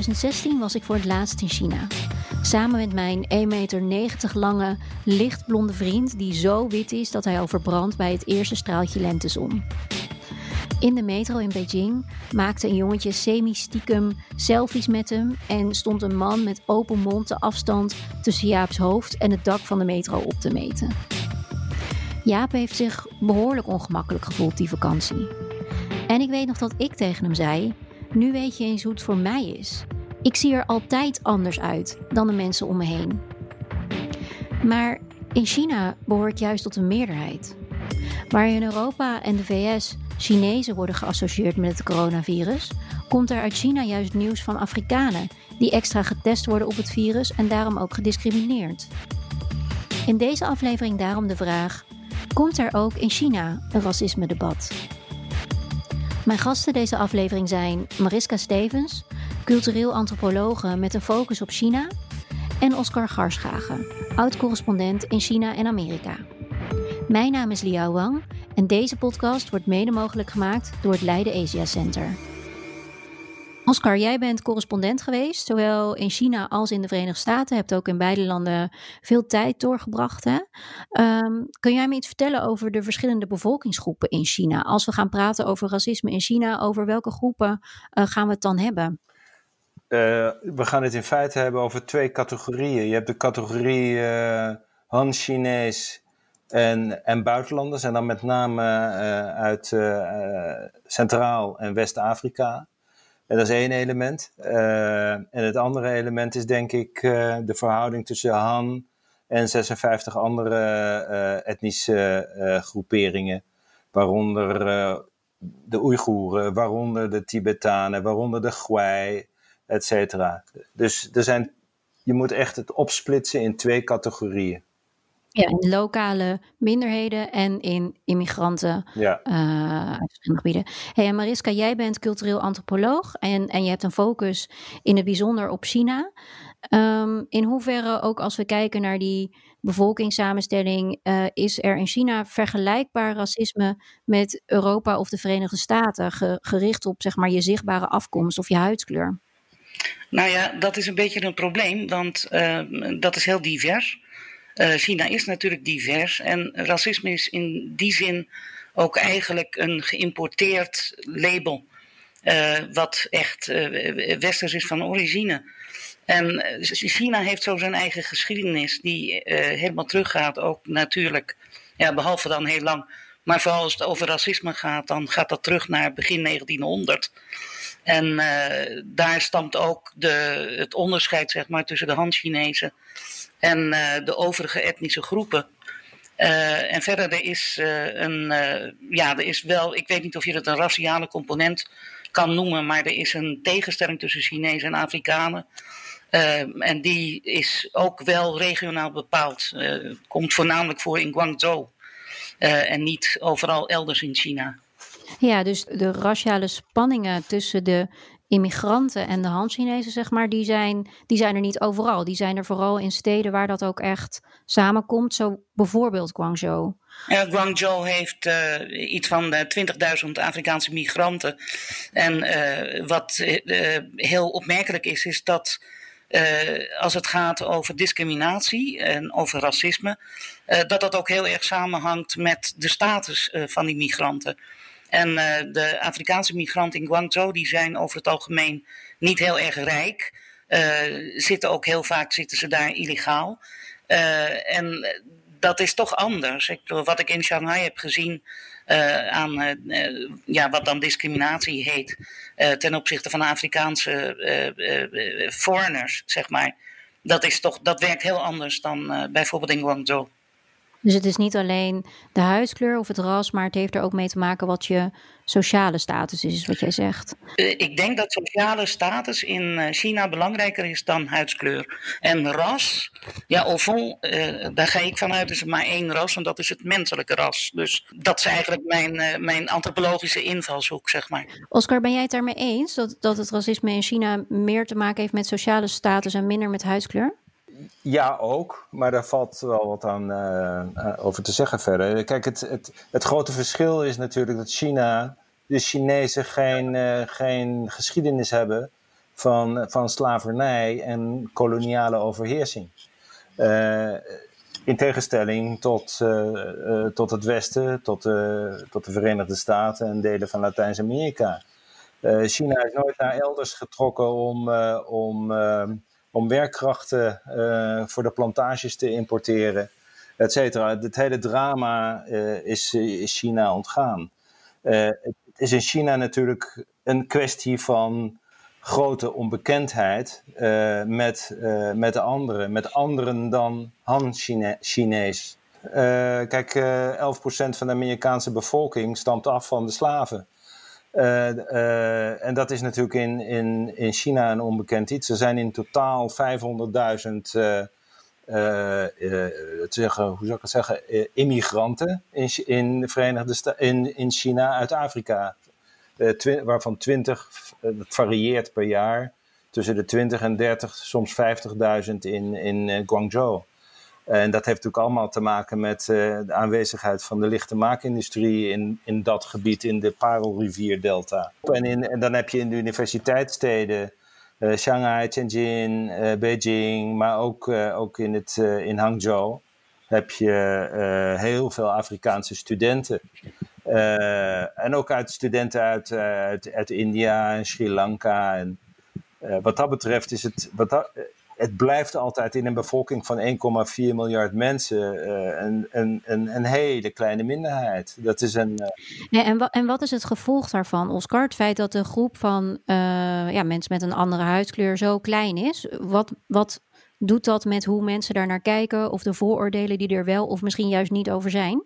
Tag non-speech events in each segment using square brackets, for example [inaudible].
2016 was ik voor het laatst in China. Samen met mijn 1,90 meter lange, lichtblonde vriend, die zo wit is dat hij al verbrandt bij het eerste straaltje lentezon. In de metro in Beijing maakte een jongetje semi-stiekem selfies met hem en stond een man met open mond de afstand tussen Jaap's hoofd en het dak van de metro op te meten. Jaap heeft zich behoorlijk ongemakkelijk gevoeld die vakantie. En ik weet nog dat ik tegen hem zei: Nu weet je eens hoe het voor mij is. Ik zie er altijd anders uit dan de mensen om me heen. Maar in China behoor ik juist tot een meerderheid. Waar in Europa en de VS Chinezen worden geassocieerd met het coronavirus, komt er uit China juist nieuws van Afrikanen die extra getest worden op het virus en daarom ook gediscrimineerd. In deze aflevering daarom de vraag: komt er ook in China een racisme-debat? Mijn gasten deze aflevering zijn Mariska Stevens, cultureel antropologe met een focus op China, en Oscar Garschagen, oud-correspondent in China en Amerika. Mijn naam is Liao Wang en deze podcast wordt mede mogelijk gemaakt door het Leiden Asia Center. Oscar, jij bent correspondent geweest, zowel in China als in de Verenigde Staten. Hebt ook in beide landen veel tijd doorgebracht. Hè? Um, kun jij me iets vertellen over de verschillende bevolkingsgroepen in China? Als we gaan praten over racisme in China, over welke groepen uh, gaan we het dan hebben? Uh, we gaan het in feite hebben over twee categorieën. Je hebt de categorie uh, Han-Chinees en, en buitenlanders. En dan met name uit Centraal- en West-Afrika. En dat is één element. Uh, en het andere element is denk ik de verhouding tussen Han en 56 andere etnische groeperingen. Waaronder de Oeigoeren, waaronder de Tibetanen, waaronder de Gwai, et cetera. Dus er zijn, je moet echt het opsplitsen in twee categorieën. Ja, in lokale minderheden en in immigranten ja. uh, uit verschillende gebieden. Hey, Mariska, jij bent cultureel antropoloog en, en je hebt een focus in het bijzonder op China. Um, in hoeverre, ook als we kijken naar die bevolkingssamenstelling, uh, is er in China vergelijkbaar racisme met Europa of de Verenigde Staten, ge, gericht op zeg maar, je zichtbare afkomst of je huidskleur? Nou ja, dat is een beetje een probleem, want uh, dat is heel divers. Uh, China is natuurlijk divers en racisme is in die zin ook eigenlijk een geïmporteerd label, uh, wat echt uh, westers is van origine. En China heeft zo zijn eigen geschiedenis, die helemaal teruggaat, ook natuurlijk, ja, behalve dan heel lang. Maar vooral als het over racisme gaat, dan gaat dat terug naar begin 1900. En daar stamt ook de, het onderscheid zeg maar, tussen de Han-Chinezen en uh, de overige etnische groepen. Uh, en verder, er is, een, ja, er is wel, ik weet niet of je het een raciale component kan noemen, maar er is een tegenstelling tussen Chinezen en Afrikanen. en die is ook wel regionaal bepaald. komt voornamelijk voor in Guangzhou en niet overal elders in China. Ja, dus de raciale spanningen tussen de immigranten en de Han-Chinezen, zeg maar, die zijn, die zijn er niet overal. Die zijn er vooral in steden waar dat ook echt samenkomt. Zo bijvoorbeeld Guangzhou. Ja, Guangzhou heeft uh, iets van uh, 20.000 Afrikaanse migranten. En uh, wat heel opmerkelijk is, is dat als het gaat over discriminatie en over racisme, dat dat ook heel erg samenhangt met de status van die migranten. En uh, de Afrikaanse migranten in Guangzhou die zijn over het algemeen niet heel erg rijk. Uh, zitten ook heel vaak zitten ze daar illegaal. Uh, en dat is toch anders. Ik wat ik in Shanghai heb gezien aan ja, wat dan discriminatie heet ten opzichte van Afrikaanse foreigners, zeg maar. Dat, is toch, dat werkt heel anders dan bijvoorbeeld in Guangzhou. Dus het is niet alleen de huidskleur of het ras, maar het heeft er ook mee te maken wat je sociale status is, wat jij zegt. Eh, ik denk dat sociale status in eh, China belangrijker is dan huidskleur. En ras, ja, au fond, uh, daar ga ik vanuit, is er maar één ras en dat is het menselijke ras. Dus dat is eigenlijk mijn, mijn antropologische invalshoek, zeg maar. Oscar, ben jij het daarmee eens dat, dat het racisme in China meer te maken heeft met sociale status en minder met huidskleur? Ja, ook. Maar daar valt wel wat aan uh, over te zeggen verder. Kijk, het, het, het grote verschil is natuurlijk dat China, de Chinezen, geen, uh, geen geschiedenis hebben van, van slavernij en koloniale overheersing. in tegenstelling tot, tot het Westen, tot, tot de Verenigde Staten en delen van Latijns-Amerika. China is nooit naar elders getrokken om. om om werkkrachten uh, voor de plantages te importeren, et cetera. Het hele drama uh, is, is, China ontgaan. Uh, het is in China natuurlijk een kwestie van grote onbekendheid met, met anderen, met anderen dan Han-Chinees. kijk, 11% van de Amerikaanse bevolking stamt af van de slaven. Uh, uh, en dat is natuurlijk in, in, in China een onbekend iets. Er zijn in totaal 500.000, uh, zeggen, hoe zou ik het zeggen, immigranten in, in, de Verenigde Sta in, in China uit Afrika. waarvan 20, dat varieert per jaar, tussen de 20 en 30, soms 50.000 in, in Guangzhou. En dat heeft natuurlijk allemaal te maken met uh, de aanwezigheid van de lichte maakindustrie in, in dat gebied, in de Parelrivierdelta. En, en dan heb je in de universiteitssteden uh, Shanghai, Tianjin, uh, Beijing, maar ook, ook in, het, in Hangzhou heb je heel veel Afrikaanse studenten. en ook uit studenten uit, uit, uit India en Sri Lanka. En, wat dat betreft is het. Wat dat, het blijft altijd in een bevolking van 1,4 miljard mensen uh, een, een, een, een, hele kleine minderheid. Dat is een. Uh... en, en wat is het gevolg daarvan, Oscar? Het feit dat de groep van uh, ja, mensen met een andere huidskleur zo klein is. Wat, wat doet dat met hoe mensen daar naar kijken? Of de vooroordelen die er wel of misschien juist niet over zijn?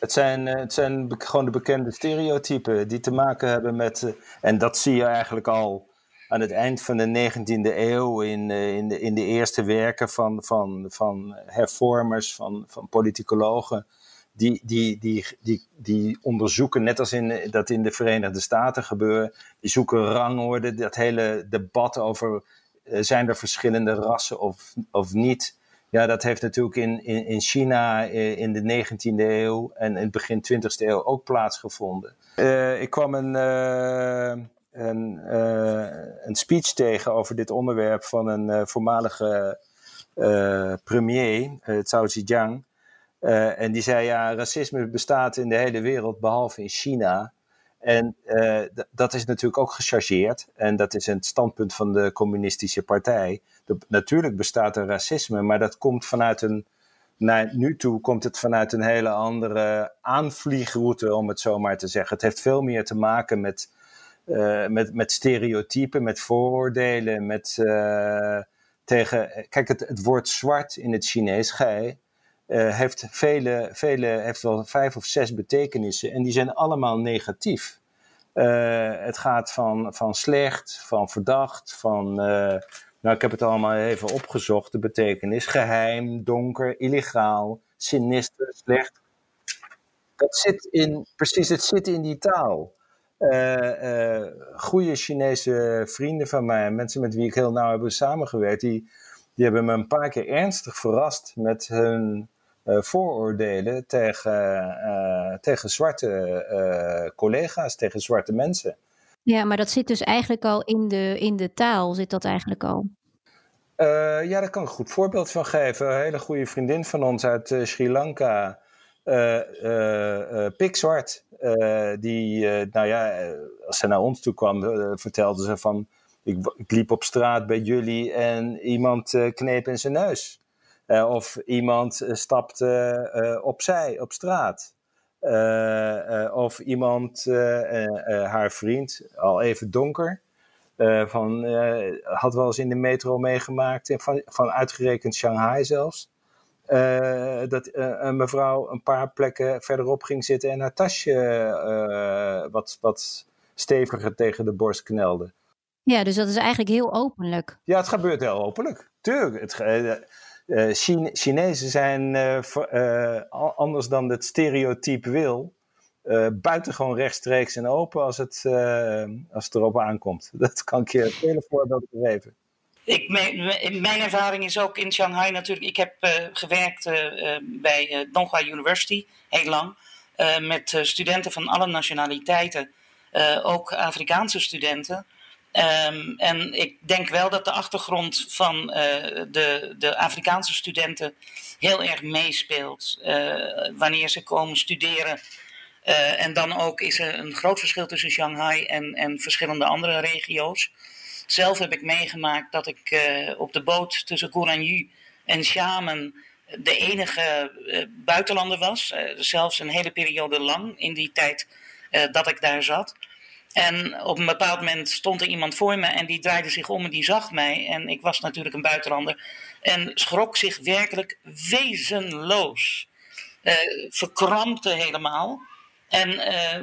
Het zijn, het zijn gewoon de bekende stereotypen die te maken hebben met. en dat zie je eigenlijk al aan het eind van de 19e eeuw in, uh, in, de, in de eerste werken van, van, van hervormers, van, van politicologen. Die, die, die, die, die onderzoeken, net als in, dat in de Verenigde Staten gebeurt, die zoeken rangorde, dat hele debat over uh, zijn er verschillende rassen of, of niet. Ja, dat heeft natuurlijk in, in, in China uh, in de 19e eeuw en in het begin 20e eeuw ook plaatsgevonden. ik kwam een, uh, een speech tegen over dit onderwerp van een uh, voormalige uh, premier, Zhao Zhejiang. en die zei, ja, racisme bestaat in de hele wereld, behalve in China. En dat is natuurlijk ook gechargeerd. En dat is een standpunt van de communistische partij. Natuurlijk bestaat er racisme, maar dat komt vanuit een... Naar nu toe komt het vanuit een hele andere aanvliegroute, om het zo maar te zeggen. Het heeft veel meer te maken met uh, met, met stereotypen, met vooroordelen, met uh, tegen. Kijk, het, het woord zwart in het Chinees, gij, heeft, vele, vele, heeft wel vijf of zes betekenissen en die zijn allemaal negatief. het gaat van, van slecht, van verdacht, van. nou, ik heb het allemaal even opgezocht. De betekenis geheim, donker, illegaal, sinister, slecht. Dat zit in, precies, het zit in die taal. Uh, goede Chinese vrienden van mij, mensen met wie ik heel nauw heb samengewerkt, die, die hebben me een paar keer ernstig verrast met hun uh, vooroordelen tegen, tegen zwarte collega's, tegen zwarte mensen. Ja, maar dat zit dus eigenlijk al in de, in de taal, zit dat eigenlijk al? ja, daar kan ik een goed voorbeeld van geven. Een hele goede vriendin van ons uit Sri Lanka, pikzwart. Uh, die, uh, nou ja, eh, als ze naar ons toe kwam, vertelde ze van... Ik, ik, liep op straat bij jullie en iemand kneep in zijn neus. of iemand stapte opzij op straat. of iemand, haar vriend, al even donker... van, had wel eens in de metro meegemaakt, van, van uitgerekend Shanghai zelfs... uh, dat een mevrouw een paar plekken verderop ging zitten en haar tasje wat, wat steviger tegen de borst knelde. Ja, dus dat is eigenlijk heel openlijk. Ja, het gebeurt heel openlijk. Tuurlijk. Het, uh, Chine Chinezen zijn uh, anders dan het stereotype wil. buitengewoon rechtstreeks en open als het, als het erop aankomt. [laughs] Dat kan ik je vele voorbeelden geven. Ik, mijn, mijn ervaring is ook in Shanghai natuurlijk. Ik heb gewerkt bij Donghua University heel lang. met studenten van alle nationaliteiten. ook Afrikaanse studenten. Um, en ik denk wel dat de achtergrond van de, de Afrikaanse studenten heel erg meespeelt. Wanneer ze komen studeren. En dan ook is er een groot verschil tussen Shanghai en, en verschillende andere regio's. Zelf heb ik meegemaakt dat ik op de boot tussen Goranju en Xiamen de enige buitenlander was. zelfs een hele periode lang in die tijd dat ik daar zat. En op een bepaald moment stond er iemand voor me en die draaide zich om en die zag mij. En ik was natuurlijk een buitenlander. En schrok zich werkelijk wezenloos. Verkrampte helemaal. En,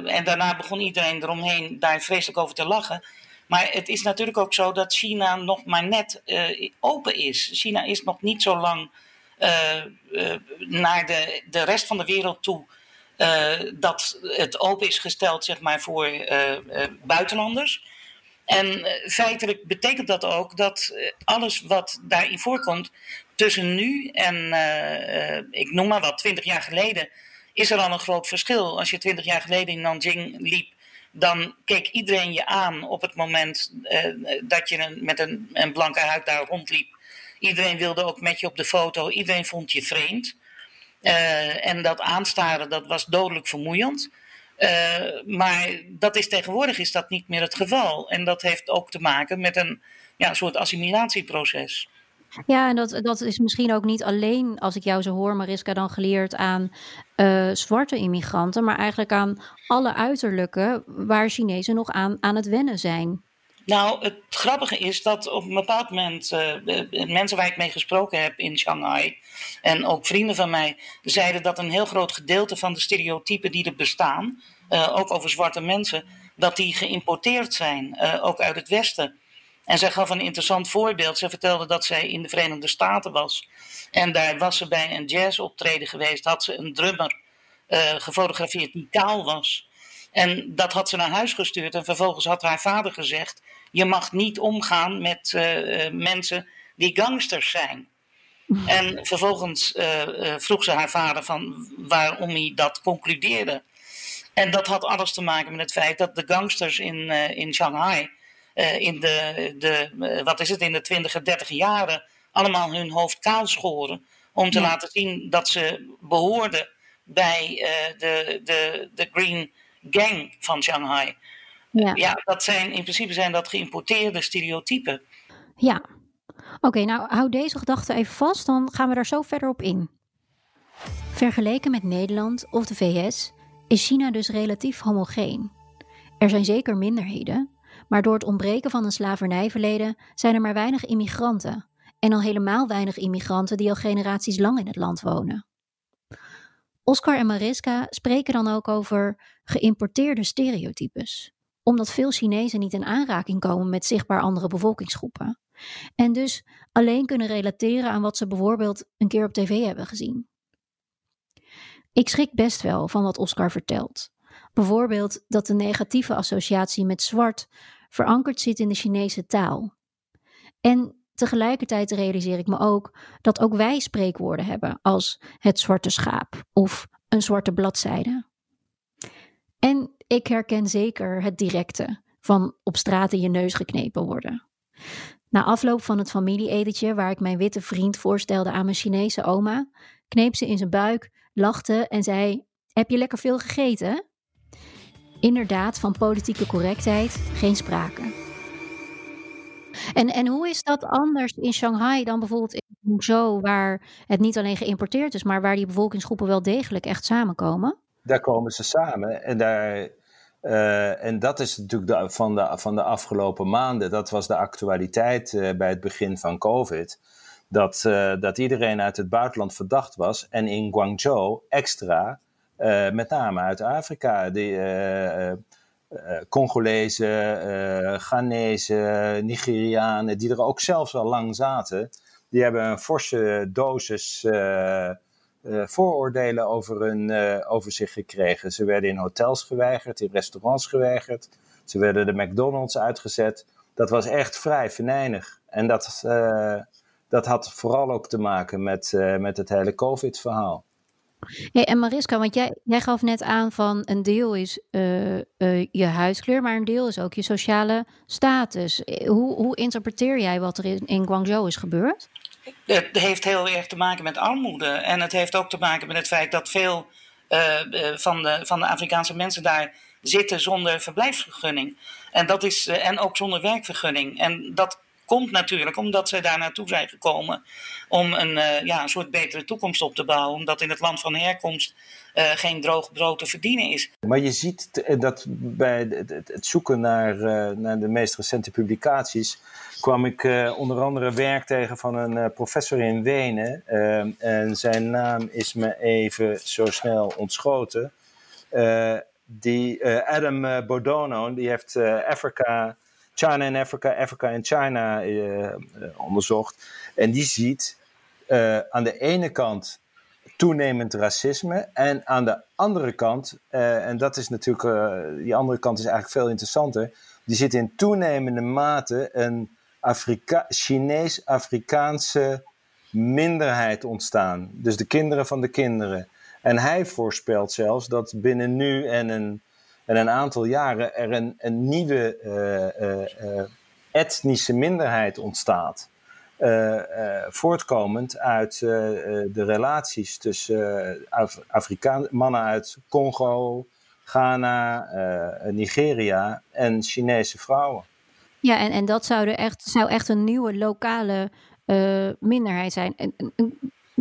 en daarna begon iedereen eromheen daar vreselijk over te lachen. Maar het is natuurlijk ook zo dat China nog maar net uh, open is. China is nog niet zo lang naar de, de rest van de wereld toe dat het open is gesteld zeg maar, voor buitenlanders. En feitelijk betekent dat ook dat alles wat daarin voorkomt tussen nu en, ik noem maar wat, 20 jaar geleden, is er al een groot verschil. Als je 20 jaar geleden in Nanjing liep, dan keek iedereen je aan op het moment dat je een, met een, een blanke huid daar rondliep. Iedereen wilde ook met je op de foto, iedereen vond je vreemd. Uh, en dat aanstaren, dat was dodelijk vermoeiend. Uh, maar dat is tegenwoordig is dat niet meer het geval. En dat heeft ook te maken met een ja, soort assimilatieproces. Ja, en dat, dat is misschien ook niet alleen, als ik jou zo hoor, Mariska, dan geleerd aan uh, zwarte immigranten, maar eigenlijk aan alle uiterlijke waar Chinezen nog aan, aan het wennen zijn. Nou, het grappige is dat op een bepaald moment uh, mensen waar ik mee gesproken heb in Shanghai en ook vrienden van mij zeiden dat een heel groot gedeelte van de stereotypen die er bestaan, uh, ook over zwarte mensen, dat die geïmporteerd zijn, ook uit het Westen. En zij gaf een interessant voorbeeld. Ze vertelde dat zij in de Verenigde Staten was. En daar was ze bij een jazzoptreden geweest. Had ze een drummer gefotografeerd die kaal was. En dat had ze naar huis gestuurd. En vervolgens had haar vader gezegd: Je mag niet omgaan met uh, mensen die gangsters zijn. [laughs] En vervolgens uh, vroeg ze haar vader van waarom hij dat concludeerde. En dat had alles te maken met het feit dat de gangsters in, in Shanghai in de, de, wat is het, in de 20 en 30 jaren allemaal hun hoofd kaal schoren. Om te laten zien dat ze behoorden bij de, de, de Green gang van Shanghai. Ja. ja, dat zijn in principe zijn dat geïmporteerde stereotypen. Ja, oké, nou hou deze gedachte even vast, dan gaan we daar zo verder op in. Vergeleken met Nederland of de VS is China dus relatief homogeen. Er zijn zeker minderheden, maar door het ontbreken van een slavernijverleden zijn er maar weinig immigranten. En al helemaal weinig immigranten die al generaties lang in het land wonen. Oscar en Mariska spreken dan ook over geïmporteerde stereotypes, omdat veel Chinezen niet in aanraking komen met zichtbaar andere bevolkingsgroepen en dus alleen kunnen relateren aan wat ze bijvoorbeeld een keer op tv hebben gezien. Ik schrik best wel van wat Oscar vertelt. Bijvoorbeeld dat de negatieve associatie met zwart verankerd zit in de Chinese taal. En Tegelijkertijd realiseer ik me ook dat ook wij spreekwoorden hebben als het zwarte schaap of een zwarte bladzijde. En ik herken zeker het directe van op straat in je neus geknepen worden. Na afloop van het familieetentje, waar ik mijn witte vriend voorstelde aan mijn Chinese oma, kneep ze in zijn buik, lachte en zei: Heb je lekker veel gegeten? Inderdaad, van politieke correctheid geen sprake. En, en hoe is dat anders in Shanghai dan bijvoorbeeld in Hangzhou, waar het niet alleen geïmporteerd is, maar waar die bevolkingsgroepen wel degelijk echt samenkomen? Daar komen ze samen en daar. Uh, en dat is natuurlijk de, van, de, van de afgelopen maanden, dat was de actualiteit uh, bij het begin van COVID. dat, dat iedereen uit het buitenland verdacht was. En in Guangzhou extra, met name uit Afrika. Die, Congolezen, Ghanese, Nigerianen, die er ook zelfs al lang zaten, die hebben een forse dosis uh, vooroordelen over, hun, uh, over zich gekregen. Ze werden in hotels geweigerd, in restaurants geweigerd. Ze werden de McDonald's uitgezet. Dat was echt vrij venijnig. En dat, uh, dat had vooral ook te maken met, met het hele COVID-verhaal. Hey, en Mariska, want jij, jij gaf net aan van een deel is je huidskleur, maar een deel is ook je sociale status. Hoe, hoe interpreteer jij wat er in, Guangzhou is gebeurd? Het heeft heel erg te maken met armoede. En het heeft ook te maken met het feit dat veel van, de, van de Afrikaanse mensen daar zitten zonder verblijfsvergunning. En, dat is, en ook zonder werkvergunning. En dat komt natuurlijk omdat zij daar naartoe zijn gekomen om een, uh, ja, een soort betere toekomst op te bouwen. Omdat in het land van herkomst uh, geen droog brood te verdienen is. Maar je ziet dat bij het, zoeken naar, naar de meest recente publicaties kwam ik onder andere werk tegen van een professor in Wenen. en zijn naam is me even zo snel ontschoten. die, Adam Bodono, die heeft Afrika China en Afrika, Afrika en China uh, onderzocht. En die ziet uh, aan de ene kant toenemend racisme en aan de andere kant, en dat is natuurlijk, die andere kant is eigenlijk veel interessanter, die zit in toenemende mate een Afrika Chinees-Afrikaanse minderheid ontstaan. Dus de kinderen van de kinderen. En hij voorspelt zelfs dat binnen nu en een en een aantal jaren er een, een nieuwe uh, etnische minderheid ontstaat. voortkomend uit de relaties tussen Af Afrikaan, mannen uit Congo, Ghana, Nigeria en Chinese vrouwen. Ja, en, en dat zou, echt, zou echt een nieuwe lokale minderheid zijn. En, ik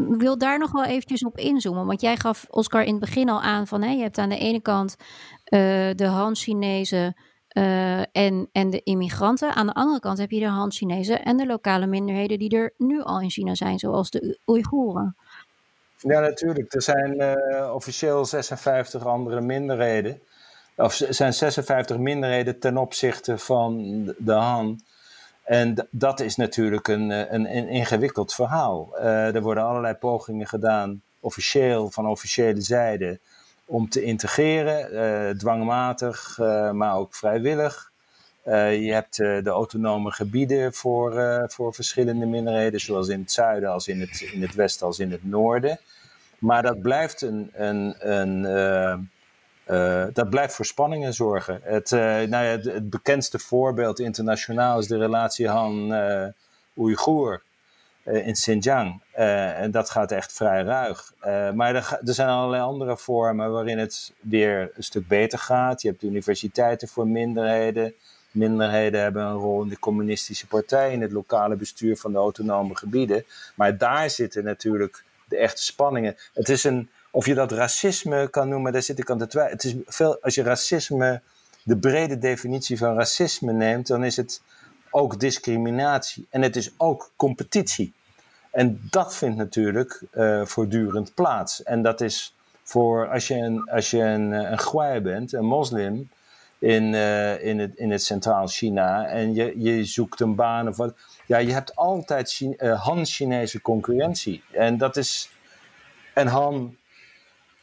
wil daar nog wel eventjes op inzoomen. Want jij gaf Oscar in het begin al aan van hè, je hebt aan de ene kant uh, de Han-Chinezen uh, en, en de immigranten. Aan de andere kant heb je de Han-Chinezen en de lokale minderheden die er nu al in China zijn, zoals de Oeigoeren. Ja, natuurlijk. Er zijn uh, officieel 56 andere minderheden. Of zijn 56 minderheden ten opzichte van de Han. En dat is natuurlijk een, een, een ingewikkeld verhaal. Uh, er worden allerlei pogingen gedaan, officieel, van officiële zijde, om te integreren, uh, dwangmatig, maar ook vrijwillig. je hebt de autonome gebieden voor, voor verschillende minderheden, zowel in het zuiden als in het, in het westen als in het noorden. Maar dat blijft een, een, een uh, dat blijft voor spanningen zorgen. Het, uh, nou het, bekendste voorbeeld internationaal is de relatie Han-Oeigoer uh, in Xinjiang. en dat gaat echt vrij ruig. maar er, er, zijn allerlei andere vormen waarin het weer een stuk beter gaat. Je hebt universiteiten voor minderheden. Minderheden hebben een rol in de communistische partij, in het lokale bestuur van de autonome gebieden. Maar daar zitten natuurlijk de echte spanningen. Het is een of je dat racisme kan noemen, daar zit ik aan te twijfelen. Het is veel, als je racisme, de brede definitie van racisme neemt, dan is het ook discriminatie. En het is ook competitie. En dat vindt natuurlijk uh, voortdurend plaats. En dat is voor als je een, als je een, eh, een bent, een moslim in, uh, in, het, in het Centraal China, en je, je zoekt een baan of wat. Ja, je hebt altijd Chine, Han-Chinese concurrentie. En dat is. En Han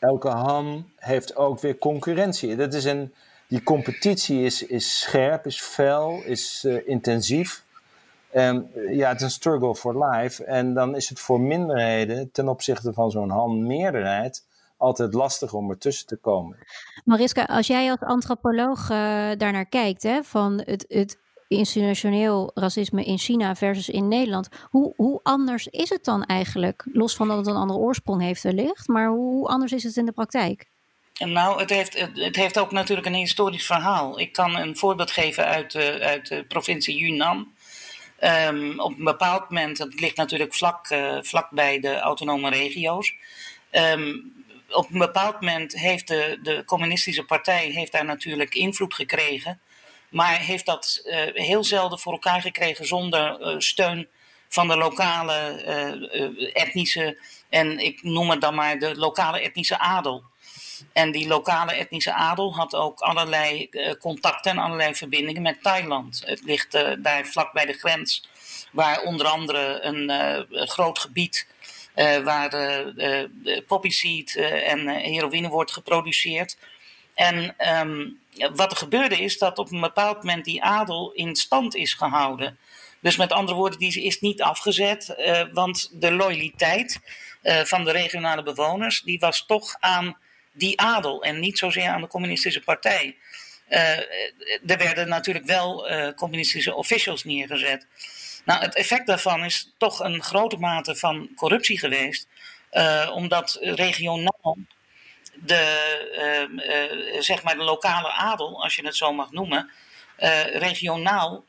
elke ham heeft ook weer concurrentie. Dat is een, die competitie is, is scherp, is fel, is uh, intensief. Um, ja, het is een struggle for life. En dan is het voor minderheden ten opzichte van zo'n ham-meerderheid altijd lastig om ertussen te komen. Mariska, als jij als antropoloog uh, daarnaar kijkt, hè, van het, het institutioneel racisme in China versus in Nederland. Hoe, hoe anders is het dan eigenlijk? Los van dat het een andere oorsprong heeft wellicht, maar hoe anders is het in de praktijk? Nou, het heeft, het heeft ook natuurlijk een historisch verhaal. Ik kan een voorbeeld geven uit de, uit de provincie Yunnan. Um, op een bepaald moment, het ligt natuurlijk vlak, uh, vlak bij de autonome regio's. Um, op een bepaald moment heeft de, de communistische partij heeft daar natuurlijk invloed gekregen maar heeft dat uh, heel zelden voor elkaar gekregen zonder uh, steun van de lokale etnische, en ik noem het dan maar de lokale etnische adel. En die lokale etnische adel had ook allerlei contacten en allerlei verbindingen met Thailand. Het ligt daar vlak bij de grens, waar onder andere een groot gebied waar uh, poppy seed en heroïne wordt geproduceerd. En ehm, wat er gebeurde is dat op een bepaald moment die adel in stand is gehouden. Dus met andere woorden, die is niet afgezet, want de loyaliteit van de regionale bewoners, die was toch aan die adel en niet zozeer aan de communistische partij. er werden natuurlijk wel communistische officials neergezet. Nou, het effect daarvan is toch een grote mate van corruptie geweest, omdat regionaal de, uh, uh, zeg maar de lokale adel, als je het zo mag noemen, regionaal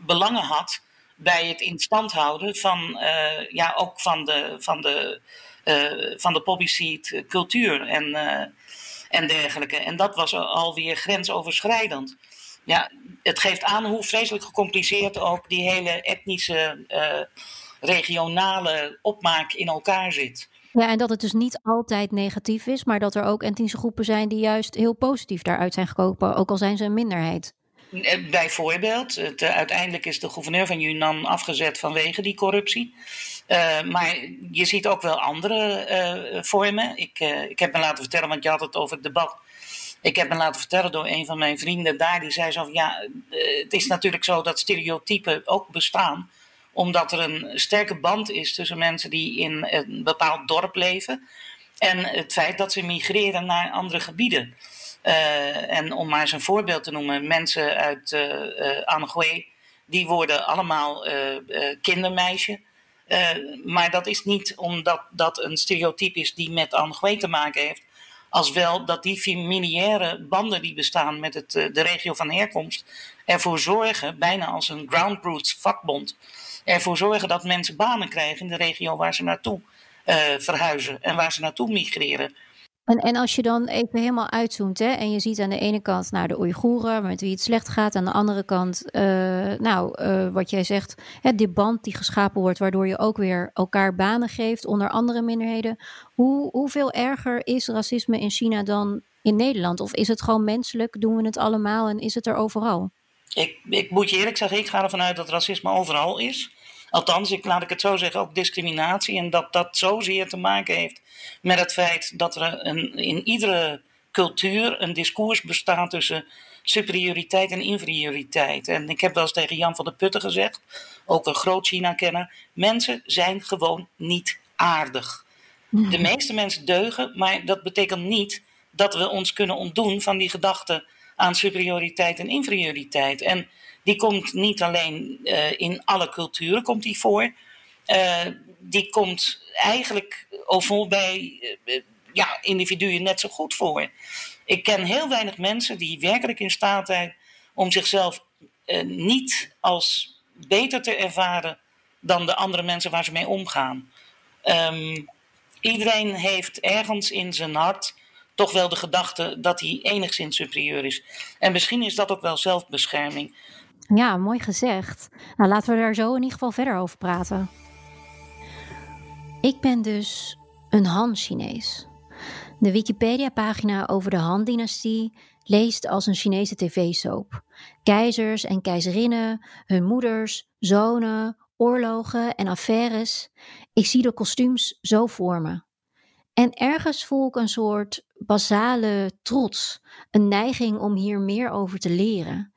belangen had bij het in stand houden van, ja, ook van de, van de, van de poppy seed cultuur en, en dergelijke. En dat was alweer grensoverschrijdend ja, het geeft aan hoe vreselijk gecompliceerd ook die hele etnische, regionale opmaak in elkaar zit. Ja, en dat het dus niet altijd negatief is, maar dat er ook etnische groepen zijn die juist heel positief daaruit zijn gekomen, ook al zijn ze een minderheid. Eh, bijvoorbeeld, het, uh, uiteindelijk is de gouverneur van Yunnan afgezet vanwege die corruptie. Uh, maar je ziet ook wel andere vormen. Ik, ik heb me laten vertellen, want je had het over het debat ik heb me laten vertellen door een van mijn vrienden daar, die zei zo van ja, eh, het is natuurlijk zo dat stereotypen ook bestaan omdat er een sterke band is tussen mensen die in een bepaald dorp leven en het feit dat ze migreren naar andere gebieden. Uh, en om maar eens een voorbeeld te noemen, mensen uit uh, die worden allemaal kindermeisje. maar dat is niet omdat dat een stereotype is die met Anhui te maken heeft, als wel dat die familiaire banden die bestaan met het, eh, de regio van herkomst ervoor zorgen, bijna als een groundroots vakbond, ervoor zorgen dat mensen banen krijgen in de regio waar ze naartoe uh, verhuizen en waar ze naartoe migreren. En, en als je dan even helemaal uitzoomt hè, en je ziet aan de ene kant naar de Oeigoeren met wie het slecht gaat, aan de andere kant, uh, nou, uh, wat jij zegt, hè, die band die geschapen wordt, waardoor je ook weer elkaar banen geeft onder andere minderheden. Hoe, hoeveel erger is racisme in China dan in Nederland? Of is het gewoon menselijk, doen we het allemaal en is het er overal? Ik, ik moet je eerlijk zeggen, ik ga ervan uit dat racisme overal is. Althans, ik, laat ik het zo zeggen, ook discriminatie. En dat dat zozeer te maken heeft met het feit dat er een, in iedere cultuur een discours bestaat tussen superioriteit en inferioriteit. En ik heb wel eens tegen Jan van der Putten gezegd, ook een groot China-kenner, mensen zijn gewoon niet aardig. De meeste mensen deugen, maar dat betekent niet dat we ons kunnen ontdoen van die gedachte aan superioriteit en inferioriteit. En die komt niet alleen uh, in alle culturen komt die voor. Uh, die komt eigenlijk overal bij uh, ja, individuen net zo goed voor. Ik ken heel weinig mensen die werkelijk in staat zijn om zichzelf niet als beter te ervaren dan de andere mensen waar ze mee omgaan. Um, iedereen heeft ergens in zijn hart toch wel de gedachte dat hij enigszins superieur is. En misschien is dat ook wel zelfbescherming. Ja, mooi gezegd. Nou, laten we daar zo in ieder geval verder over praten. Ik ben dus een Han-Chinees. De Wikipedia-pagina over de Han-dynastie leest als een Chinese tv-soap. Keizers en keizerinnen, hun moeders, zonen, oorlogen en affaires. Ik zie de kostuums zo voor me. En ergens voel ik een soort basale trots, een neiging om hier meer over te leren.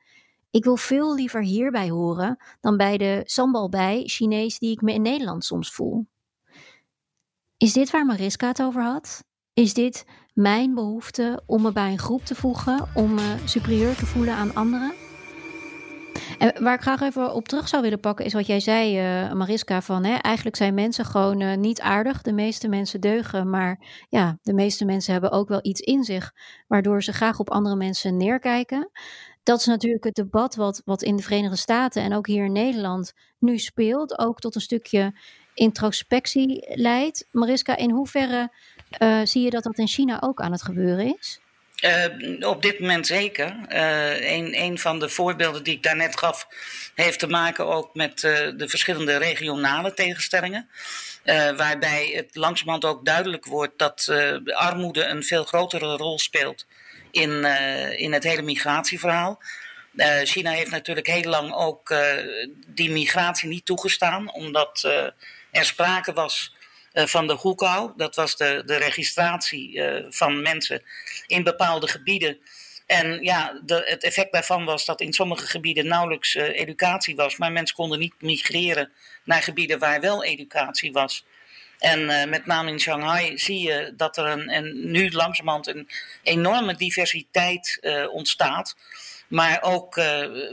Ik wil veel liever hierbij horen dan bij de sambalbij Chinees die ik me in Nederland soms voel. Is dit waar Mariska het over had? Is dit mijn behoefte om me bij een groep te voegen, om me superieur te voelen aan anderen? En waar ik graag even op terug zou willen pakken, is wat jij zei, uh, Mariska, van hè, eigenlijk zijn mensen gewoon uh, niet aardig. De meeste mensen deugen, maar ja, de meeste mensen hebben ook wel iets in zich, waardoor ze graag op andere mensen neerkijken dat is natuurlijk het debat wat, wat in de Verenigde Staten en ook hier in Nederland nu speelt. Ook tot een stukje introspectie leidt. Mariska, in hoeverre uh, zie je dat dat in China ook aan het gebeuren is? Uh, op dit moment zeker. Uh, een, van de voorbeelden die ik daarnet gaf, heeft te maken ook met de verschillende regionale tegenstellingen. waarbij het langzamerhand ook duidelijk wordt dat armoede een veel grotere rol speelt in, in het hele migratieverhaal. China heeft natuurlijk heel lang ook die migratie niet toegestaan, omdat er sprake was van de Hoekau. Dat was de, de registratie van mensen in bepaalde gebieden. En ja, de, het effect daarvan was dat in sommige gebieden nauwelijks educatie was, maar mensen konden niet migreren naar gebieden waar wel educatie was. En met name in Shanghai zie je dat er een, en nu langzamerhand een enorme diversiteit ontstaat, maar ook,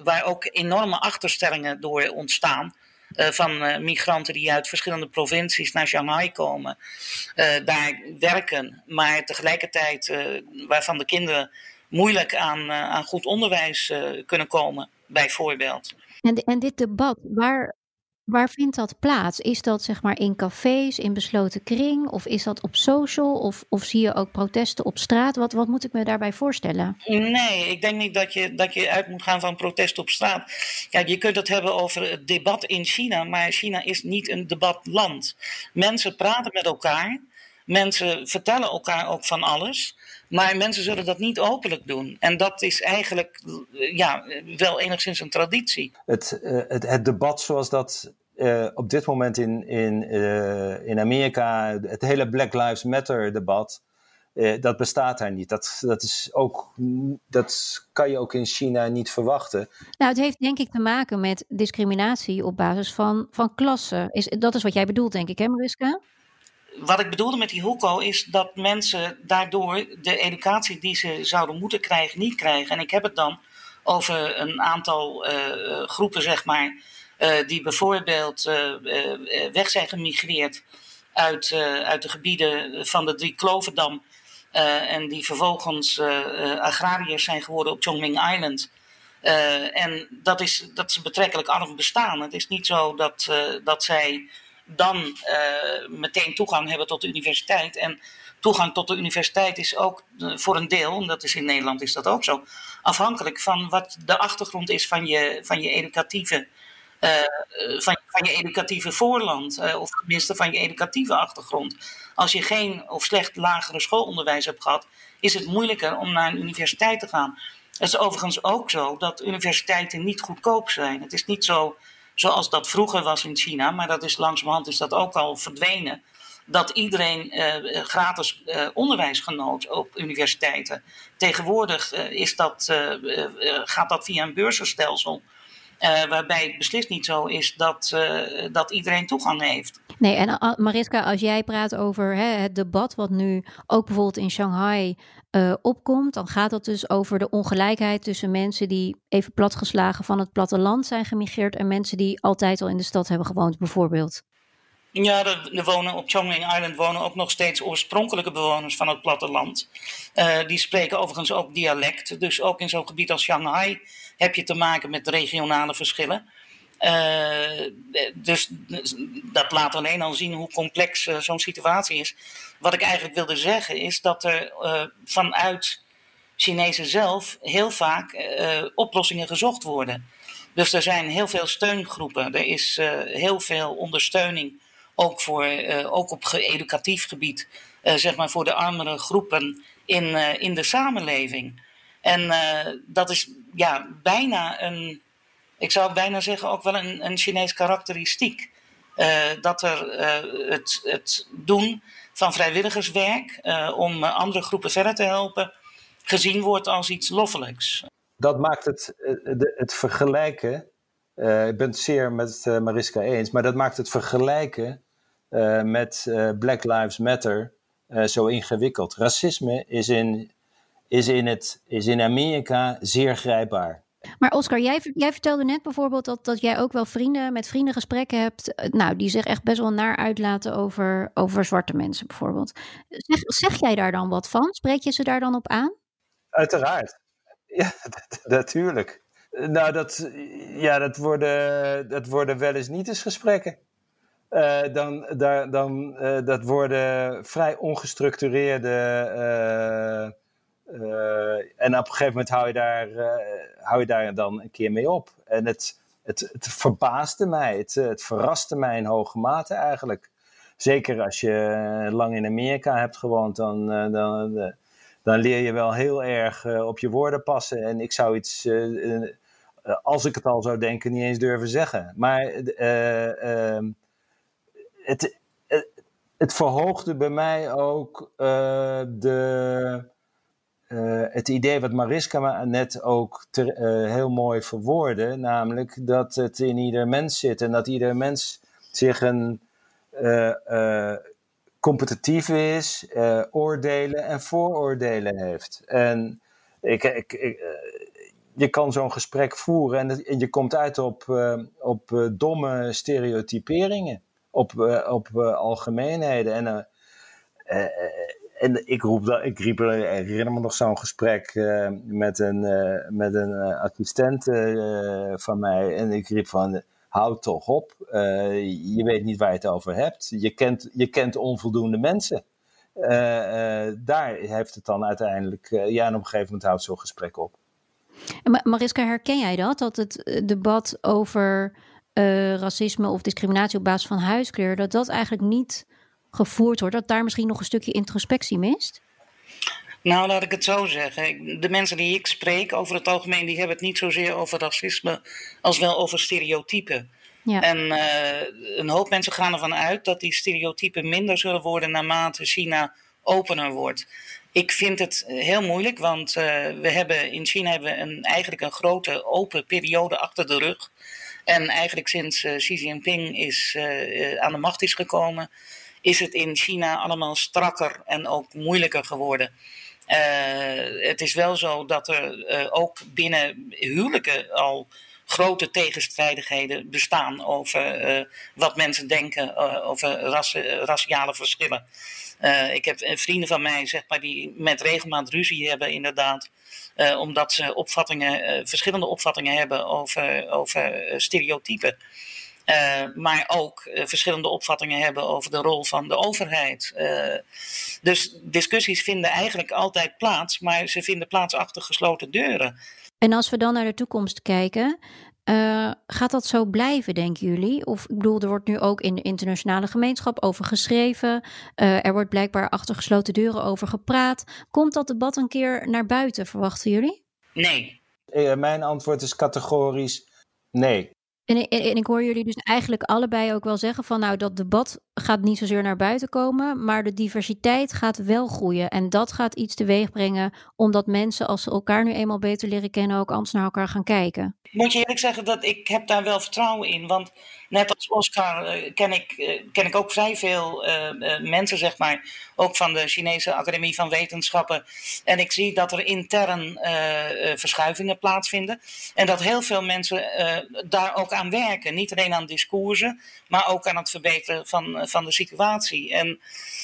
waar ook enorme achterstellingen door ontstaan. Van migranten die uit verschillende provincies naar Shanghai komen, daar werken, maar tegelijkertijd waarvan de kinderen moeilijk aan, aan goed onderwijs kunnen komen, bijvoorbeeld. En, en dit debat, waar, Waar vindt dat plaats? Is dat zeg maar in cafés, in besloten kring? Of is dat op social? Of, of zie je ook protesten op straat? Wat, wat moet ik me daarbij voorstellen? Nee, ik denk niet dat je, dat je uit moet gaan van protesten op straat. Kijk, je kunt het hebben over het debat in China, maar China is niet een debatland. Mensen praten met elkaar. Mensen vertellen elkaar ook van alles. Maar mensen zullen dat niet openlijk doen. En dat is eigenlijk ja, wel enigszins een traditie. Het, uh, het, het debat zoals dat uh, op dit moment in, in, uh, in Amerika, het hele Black Lives Matter debat, dat bestaat daar niet. Dat, dat, is ook, dat kan je ook in China niet verwachten. Nou, het heeft denk ik te maken met discriminatie op basis van, van klasse. Is, dat is wat jij bedoelt, denk ik, hè Mariska? Wat ik bedoelde met die hoeko is dat mensen daardoor de educatie die ze zouden moeten krijgen, niet krijgen. En ik heb het dan over een aantal uh, groepen, zeg maar, uh, die bijvoorbeeld uh, weg zijn gemigreerd uit, uit de gebieden van de Drie Kloverdam. en die vervolgens agrariërs zijn geworden op Chongming Island. en dat is, dat ze betrekkelijk arm bestaan. Het is niet zo dat, dat zij dan uh, meteen toegang hebben tot de universiteit. En toegang tot de universiteit is ook uh, voor een deel, en dat is in Nederland is dat ook zo, afhankelijk van wat de achtergrond is van je, van je educatieve. Uh, van, van, je educatieve voorland, of tenminste van je educatieve achtergrond. Als je geen of slecht lagere schoolonderwijs hebt gehad, is het moeilijker om naar een universiteit te gaan. Het is overigens ook zo dat universiteiten niet goedkoop zijn. Het is niet zo zoals dat vroeger was in China, maar dat is langzamerhand is dat ook al verdwenen. Dat iedereen uh, gratis uh, onderwijs genoot op universiteiten. Tegenwoordig uh, is dat, gaat dat via een beursenstelsel. waarbij het beslist niet zo is dat, dat iedereen toegang heeft. Nee, en Mariska, als jij praat over hè, het debat wat nu ook bijvoorbeeld in Shanghai opkomt, dan gaat het dus over de ongelijkheid tussen mensen die even platgeslagen van het platteland zijn gemigreerd en mensen die altijd al in de stad hebben gewoond, bijvoorbeeld. Ja, er, wonen op Chongming Island wonen ook nog steeds oorspronkelijke bewoners van het platteland. Uh, die spreken overigens ook dialect. Dus ook in zo'n gebied als Shanghai heb je te maken met regionale verschillen. Uh, dus dat laat alleen al zien hoe complex uh, zo'n situatie is. Wat ik eigenlijk wilde zeggen is dat er vanuit Chinezen zelf heel vaak oplossingen gezocht worden. Dus er zijn heel veel steungroepen, er is heel veel ondersteuning, ook, voor, ook op educatief gebied, zeg maar voor de armere groepen in, in de samenleving. En dat is ja, bijna een ik zou bijna zeggen, ook wel een, een Chinees karakteristiek. Dat er het, het, doen van vrijwilligerswerk om andere groepen verder te helpen, gezien wordt als iets loffelijks. Dat maakt het, het, het vergelijken, ik ben het zeer met Mariska eens, maar dat maakt het vergelijken met Black Lives Matter zo ingewikkeld. Racisme is in, is, in het, is in Amerika zeer grijpbaar. Maar Oscar, jij, jij vertelde net bijvoorbeeld dat, dat jij ook wel vrienden met vrienden gesprekken hebt. Eh, nou, die zich echt best wel naar uitlaten over, over zwarte mensen bijvoorbeeld. Zeg, zeg jij daar dan wat van? Spreek je ze daar dan op aan? Uiteraard. Ja, [laughs] natuurlijk. Nou, dat, ja, dat, worden, dat worden wel eens niet eens gesprekken. Uh, dan, daar, dan, uh, dat worden vrij ongestructureerde en op een gegeven moment hou je, daar, hou je daar dan een keer mee op. En het, het, het verbaasde mij, het, het verraste mij in hoge mate eigenlijk. Zeker als je lang in Amerika hebt gewoond, dan, dan, dan leer je wel heel erg op je woorden passen. En ik zou iets als ik het al zou denken, niet eens durven zeggen. Maar het, het verhoogde bij mij ook uh, de, uh, het idee wat Mariska net ook ter, heel mooi verwoordde, namelijk dat het in ieder mens zit en dat ieder mens zich een competitief is, oordelen en vooroordelen heeft. En ik, ik, je kan zo'n gesprek voeren en, en, je komt uit op, op domme stereotyperingen op, uh, op uh, algemeenheden. En, uh, en ik, roep dat, ik riep, herinner me nog zo'n gesprek met een, met een assistent van mij. En ik riep van, houd toch op. je weet niet waar je het over hebt. Je kent, je kent onvoldoende mensen. daar heeft het dan uiteindelijk, ja, en op een gegeven moment houdt zo'n gesprek op. Mariska, herken jij dat? Dat het debat over uh, racisme of discriminatie op basis van huiskleur, dat dat eigenlijk niet gevoerd wordt, dat daar misschien nog een stukje introspectie mist? Nou, laat ik het zo zeggen. De mensen die ik spreek over het algemeen, die hebben het niet zozeer over racisme als wel over stereotypen. Ja. En uh, een hoop mensen gaan ervan uit dat die stereotypen minder zullen worden naarmate China opener wordt. Ik vind het heel moeilijk, want uh, we hebben in China hebben we een, eigenlijk een grote open periode achter de rug. En eigenlijk sinds uh, Xi Jinping is, uh, aan de macht is gekomen, is het in China allemaal strakker en ook moeilijker geworden. Het is wel zo dat er ook binnen huwelijken al grote tegenstrijdigheden bestaan over wat mensen denken over raciale verschillen. ik heb vrienden van mij, zeg maar, die met regelmaat ruzie hebben, inderdaad. Omdat ze opvattingen, verschillende opvattingen hebben over, over stereotypen. maar ook verschillende opvattingen hebben over de rol van de overheid. dus discussies vinden eigenlijk altijd plaats, maar ze vinden plaats achter gesloten deuren. En als we dan naar de toekomst kijken, uh, gaat dat zo blijven, denken jullie? Of ik bedoel, er wordt nu ook in de internationale gemeenschap over geschreven. Uh, er wordt blijkbaar achter gesloten deuren over gepraat. Komt dat debat een keer naar buiten, verwachten jullie? Nee. Uh, mijn antwoord is categorisch nee. En, en, ik hoor jullie dus eigenlijk allebei ook wel zeggen van nou dat debat gaat niet zozeer naar buiten komen, maar de diversiteit gaat wel groeien. En dat gaat iets teweeg brengen omdat mensen als ze elkaar nu eenmaal beter leren kennen ook anders naar elkaar gaan kijken. Moet je eerlijk zeggen dat ik heb daar wel vertrouwen in. Want net als Oscar uh, ken, ik, uh, ken ik ook vrij veel uh, mensen, zeg maar, ook van de Chinese Academie van Wetenschappen. En ik zie dat er intern verschuivingen plaatsvinden. En dat heel veel mensen daar ook aan werken. Niet alleen aan discoursen, maar ook aan het verbeteren van, van de situatie. En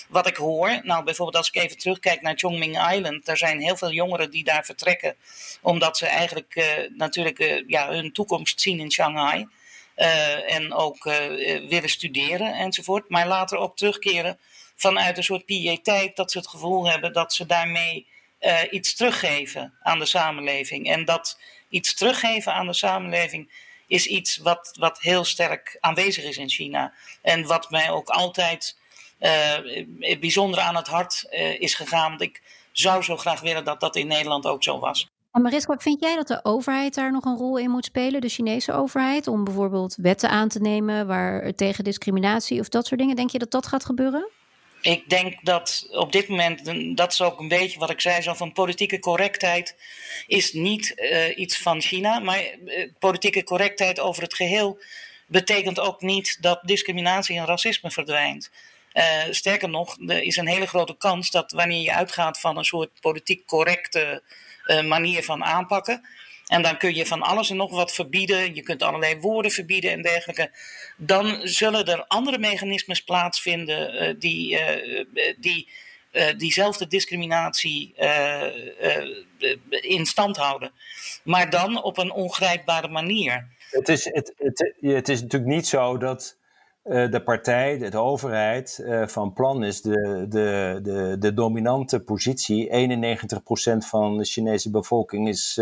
wat ik hoor, nou bijvoorbeeld als ik even terugkijk naar Chongming Island, er zijn heel veel jongeren die daar vertrekken, omdat ze eigenlijk natuurlijk ja, hun toekomst zien in Shanghai. Uh, en ook willen studeren enzovoort. Maar later ook terugkeren vanuit een soort piëteit dat ze het gevoel hebben dat ze daarmee iets teruggeven aan de samenleving. En dat iets teruggeven aan de samenleving is iets wat, wat heel sterk aanwezig is in China. En wat mij ook altijd bijzonder aan het hart is gegaan. Want ik zou zo graag willen dat dat in Nederland ook zo was. En Mariska, vind jij dat de overheid daar nog een rol in moet spelen, de Chinese overheid, om bijvoorbeeld wetten aan te nemen waar, tegen discriminatie of dat soort dingen? Denk je dat dat gaat gebeuren? Ik denk dat op dit moment, dat is ook een beetje wat ik zei, zo van politieke correctheid is niet uh, iets van China, maar uh, politieke correctheid over het geheel betekent ook niet dat discriminatie en racisme verdwijnt. Uh, sterker nog, er is een hele grote kans dat wanneer je uitgaat van een soort politiek correcte manier van aanpakken. En dan kun je van alles en nog wat verbieden. Je kunt allerlei woorden verbieden en dergelijke. Dan zullen er andere mechanismes plaatsvinden uh, die, uh, die diezelfde discriminatie in stand houden. Maar dan op een ongrijpbare manier. Het is, het, het, het is natuurlijk niet zo dat de partij, de, overheid van plan is de, de, de, de dominante positie. 91% van de Chinese bevolking is,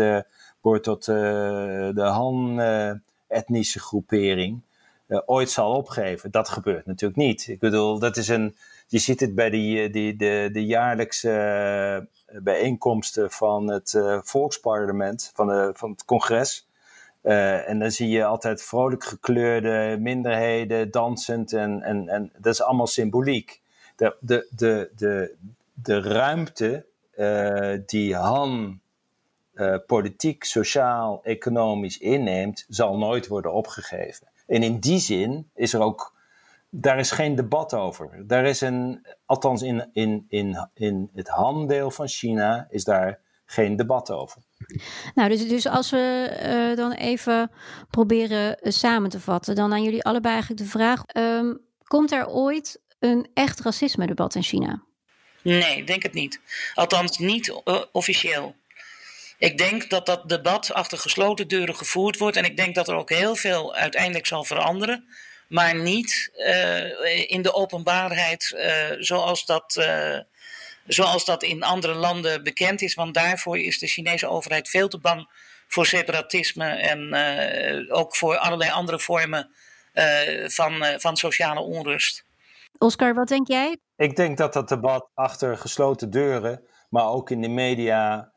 behoort tot de Han-etnische groepering. ooit zal opgeven. Dat gebeurt natuurlijk niet. Ik bedoel, dat is een. Je ziet het bij die, die, de, de jaarlijkse bijeenkomsten van het volksparlement, van, de, van het congres. En dan zie je altijd vrolijk gekleurde minderheden dansend en, en, en dat is allemaal symboliek. De, de, de, de, de ruimte die Han uh, politiek, sociaal, economisch inneemt, zal nooit worden opgegeven. En in die zin is er ook, daar is geen debat over. Daar is een, althans in, in, in, in het Han-deel van China, is daar geen debat over. Nou, dus, dus als we uh, dan even proberen uh, samen te vatten, dan aan jullie allebei eigenlijk de vraag: um, komt er ooit een echt racisme-debat in China? Nee, ik denk het niet. Althans, niet uh, officieel. Ik denk dat dat debat achter gesloten deuren gevoerd wordt en ik denk dat er ook heel veel uiteindelijk zal veranderen, maar niet in de openbaarheid zoals dat zoals dat in andere landen bekend is. Want daarvoor is de Chinese overheid veel te bang voor separatisme en uh, ook voor allerlei andere vormen uh, van, uh, van sociale onrust. Oscar, wat denk jij? Ik denk dat dat debat achter gesloten deuren, maar ook in de media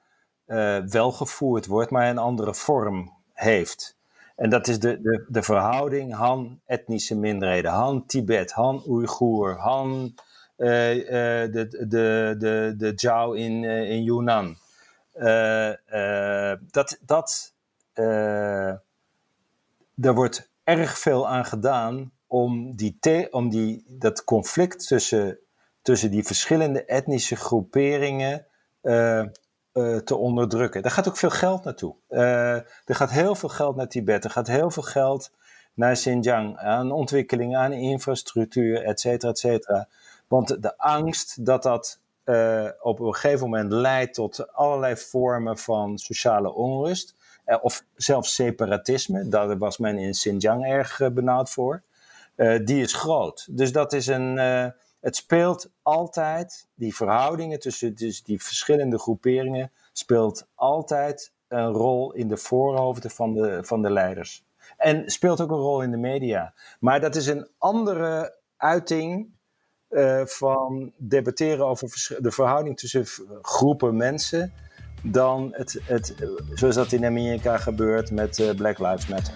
wel gevoerd wordt, maar een andere vorm heeft. En dat is de, de, de verhouding Han-etnische minderheden, Han-Tibet, Han-Oeigoer, Han eh, eh, de, de, de, de Jiao in, in Yunnan. dat, dat, daar wordt erg veel aan gedaan om, die te, om die, dat conflict tussen, tussen die verschillende etnische groeperingen uh, te onderdrukken. Daar gaat ook veel geld naartoe. Uh, er gaat heel veel geld naar Tibet, er gaat heel veel geld naar Xinjiang, aan ontwikkeling, aan infrastructuur, et cetera, et cetera. Want de angst dat dat uh, op een gegeven moment leidt tot allerlei vormen van sociale onrust. Of zelfs separatisme, daar was men in Xinjiang erg benauwd voor. die is groot. Dus dat is een. Het speelt altijd, die verhoudingen tussen dus die verschillende groeperingen, speelt altijd een rol in de voorhoofden van de, van de leiders. En speelt ook een rol in de media. Maar dat is een andere uiting uh, van debatteren over de verhouding tussen groepen mensen dan het, het, zoals dat in Amerika gebeurt met uh, Black Lives Matter.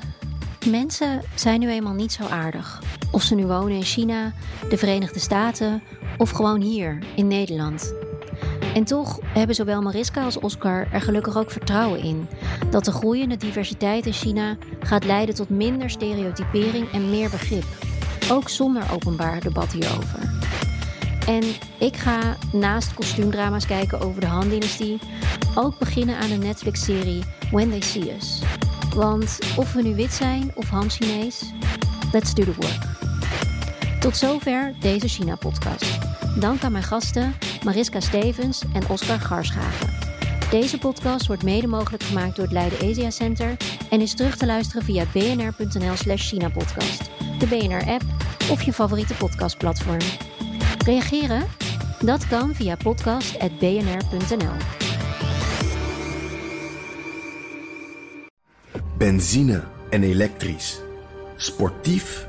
Mensen zijn nu eenmaal niet zo aardig. Of ze nu wonen in China, de Verenigde Staten of gewoon hier in Nederland. En toch hebben zowel Mariska als Oscar er gelukkig ook vertrouwen in dat de groeiende diversiteit in China gaat leiden tot minder stereotypering en meer begrip. Ook zonder openbaar debat hierover. En ik ga naast kostuumdrama's kijken over de Han-dynastie ook beginnen aan de Netflix-serie When They See Us. Want of we nu wit zijn of Han-Chinees, let's do the work. Tot zover deze China-podcast. Dank aan mijn gasten Mariska Stevens en Oscar Garschagen. Deze podcast wordt mede mogelijk gemaakt door het Leiden Asia Center en is terug te luisteren via bnr.nl slash China-podcast, de BNR-app of je favoriete podcastplatform. Reageren? Dat kan via podcast.bnr.nl. Benzine en elektrisch. Sportief